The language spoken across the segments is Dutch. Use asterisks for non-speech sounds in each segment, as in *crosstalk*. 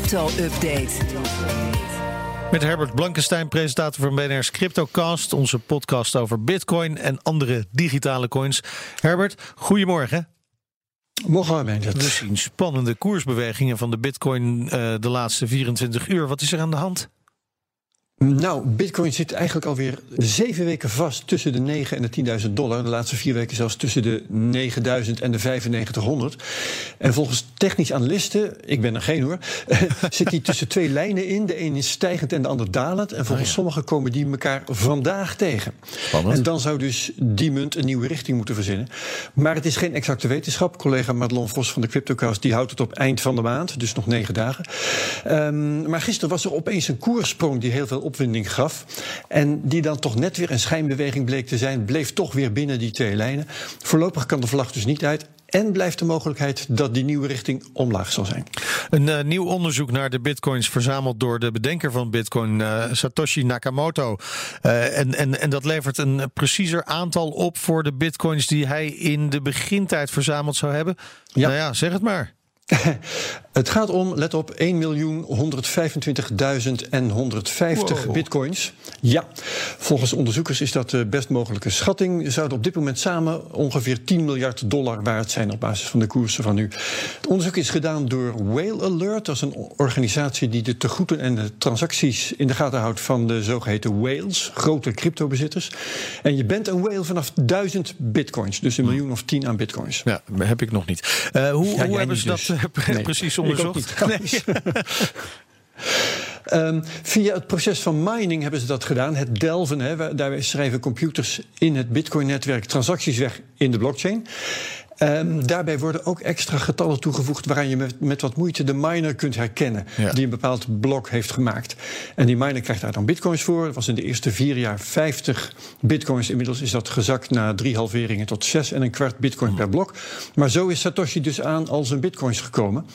crypto-update. Met Herbert Blankenstein, presentator van BNR's CryptoCast, onze podcast over Bitcoin en andere digitale coins. Herbert, goedemorgen. Morgen. We zien spannende koersbewegingen van de Bitcoin uh, de laatste 24 uur. Wat is er aan de hand? Nou, Bitcoin zit eigenlijk alweer zeven weken vast tussen de 9 en de 10.000 dollar. De laatste vier weken zelfs tussen de 9.000 en de 9500. En volgens technisch analisten, ik ben er geen hoor, *laughs* zit die tussen twee lijnen in. De een is stijgend en de ander dalend. En volgens sommigen komen die elkaar vandaag tegen. Spannend. En dan zou dus die munt een nieuwe richting moeten verzinnen. Maar het is geen exacte wetenschap. Collega Madelon Vos van de CryptoCast die houdt het op eind van de maand, dus nog negen dagen. Um, maar gisteren was er opeens een koersprong die heel veel opwinding gaf. En die dan toch net weer een schijnbeweging bleek te zijn, bleef toch weer binnen die twee lijnen. Voorlopig kan de vlag dus niet uit. En blijft de mogelijkheid dat die nieuwe richting omlaag zal zijn. Een uh, nieuw onderzoek naar de bitcoins verzameld door de bedenker van bitcoin, uh, Satoshi Nakamoto. Uh, en, en, en dat levert een preciezer aantal op voor de bitcoins die hij in de begintijd verzameld zou hebben. Ja. Nou ja, zeg het maar. *laughs* Het gaat om, let op, 1.125.150 wow. bitcoins. Ja, volgens onderzoekers is dat de best mogelijke schatting. Zouden op dit moment samen ongeveer 10 miljard dollar waard zijn op basis van de koersen van nu. Het onderzoek is gedaan door Whale Alert. Dat is een organisatie die de tegoeden en de transacties in de gaten houdt van de zogeheten whales, grote cryptobezitters. En je bent een whale vanaf 1000 bitcoins, dus een miljoen of 10 aan bitcoins. Ja, heb ik nog niet. Uh, hoe, ja, hoe hebben ze dus. dat nee, precies onderzocht? Um, *laughs* via het proces van mining hebben ze dat gedaan. Het delven, hè, daar schrijven computers in het Bitcoin-netwerk transacties weg in de blockchain. Um, daarbij worden ook extra getallen toegevoegd waaraan je met, met wat moeite de miner kunt herkennen ja. die een bepaald blok heeft gemaakt. En die miner krijgt daar dan bitcoins voor. Dat was in de eerste vier jaar 50 bitcoins. Inmiddels is dat gezakt na drie halveringen tot zes en een kwart bitcoin per blok. Maar zo is Satoshi dus aan al zijn bitcoins gekomen.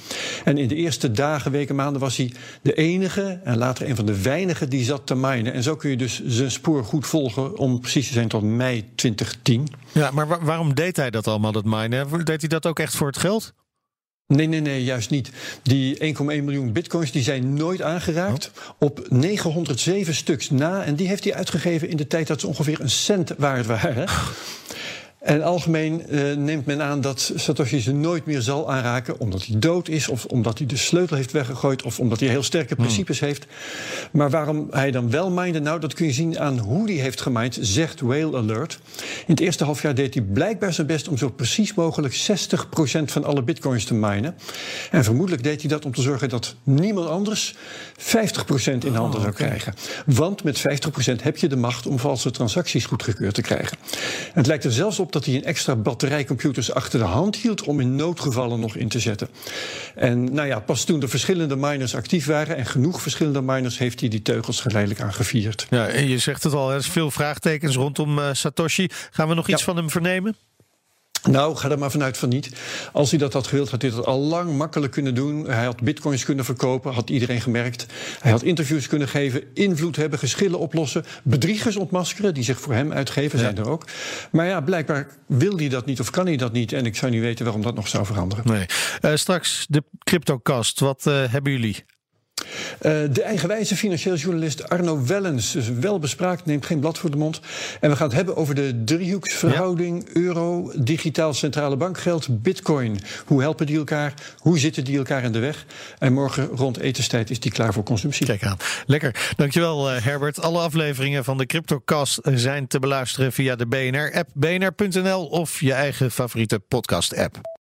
En in de eerste dagen, weken, maanden was hij de enige en later een van de weinigen die zat te minen. En zo kun je dus zijn spoor goed volgen om precies te zijn tot mei 2010. Ja, maar wa waarom deed hij dat allemaal, dat minen? Deed hij dat ook echt voor het geld? Nee, nee, nee, juist niet. Die 1,1 miljoen bitcoins die zijn nooit aangeraakt. Oh. Op 907 stuks na. En die heeft hij uitgegeven in de tijd dat ze ongeveer een cent waard waren. En algemeen uh, neemt men aan dat Satoshi ze nooit meer zal aanraken, omdat hij dood is, of omdat hij de sleutel heeft weggegooid, of omdat hij heel sterke principes hmm. heeft. Maar waarom hij dan wel minde, nou, dat kun je zien aan hoe hij heeft gemined, zegt Whale Alert. In het eerste halfjaar deed hij blijkbaar zijn best om zo precies mogelijk 60% van alle bitcoins te minen. En vermoedelijk deed hij dat om te zorgen dat niemand anders 50% in handen oh, zou okay. krijgen. Want met 50% heb je de macht om valse transacties goedgekeurd te krijgen. Het lijkt er zelfs op dat hij een extra batterijcomputers achter de hand hield om in noodgevallen nog in te zetten. En nou ja, pas toen de verschillende miners actief waren en genoeg verschillende miners, heeft hij die teugels geleidelijk aangevierd. Ja, en je zegt het al, er is veel vraagtekens rondom uh, Satoshi. Gaan we nog iets ja. van hem vernemen? Nou, ga er maar vanuit van niet. Als hij dat had gewild, had hij dat al lang makkelijk kunnen doen. Hij had bitcoins kunnen verkopen, had iedereen gemerkt. Hij had interviews kunnen geven, invloed hebben, geschillen oplossen. Bedriegers ontmaskeren, die zich voor hem uitgeven, ja. zijn er ook. Maar ja, blijkbaar wil hij dat niet of kan hij dat niet. En ik zou niet weten waarom dat nog zou veranderen. Nee. Uh, straks de CryptoCast. Wat uh, hebben jullie? Uh, de eigenwijze financieel journalist Arno Wellens, dus wel bespraakt, neemt geen blad voor de mond. En we gaan het hebben over de driehoeksverhouding ja. euro, digitaal centrale bankgeld, bitcoin. Hoe helpen die elkaar? Hoe zitten die elkaar in de weg? En morgen rond etenstijd is die klaar voor consumptie. Kijk aan. Lekker. Dankjewel uh, Herbert. Alle afleveringen van de CryptoCast zijn te beluisteren via de BNR-app, bnr.nl of je eigen favoriete podcast-app.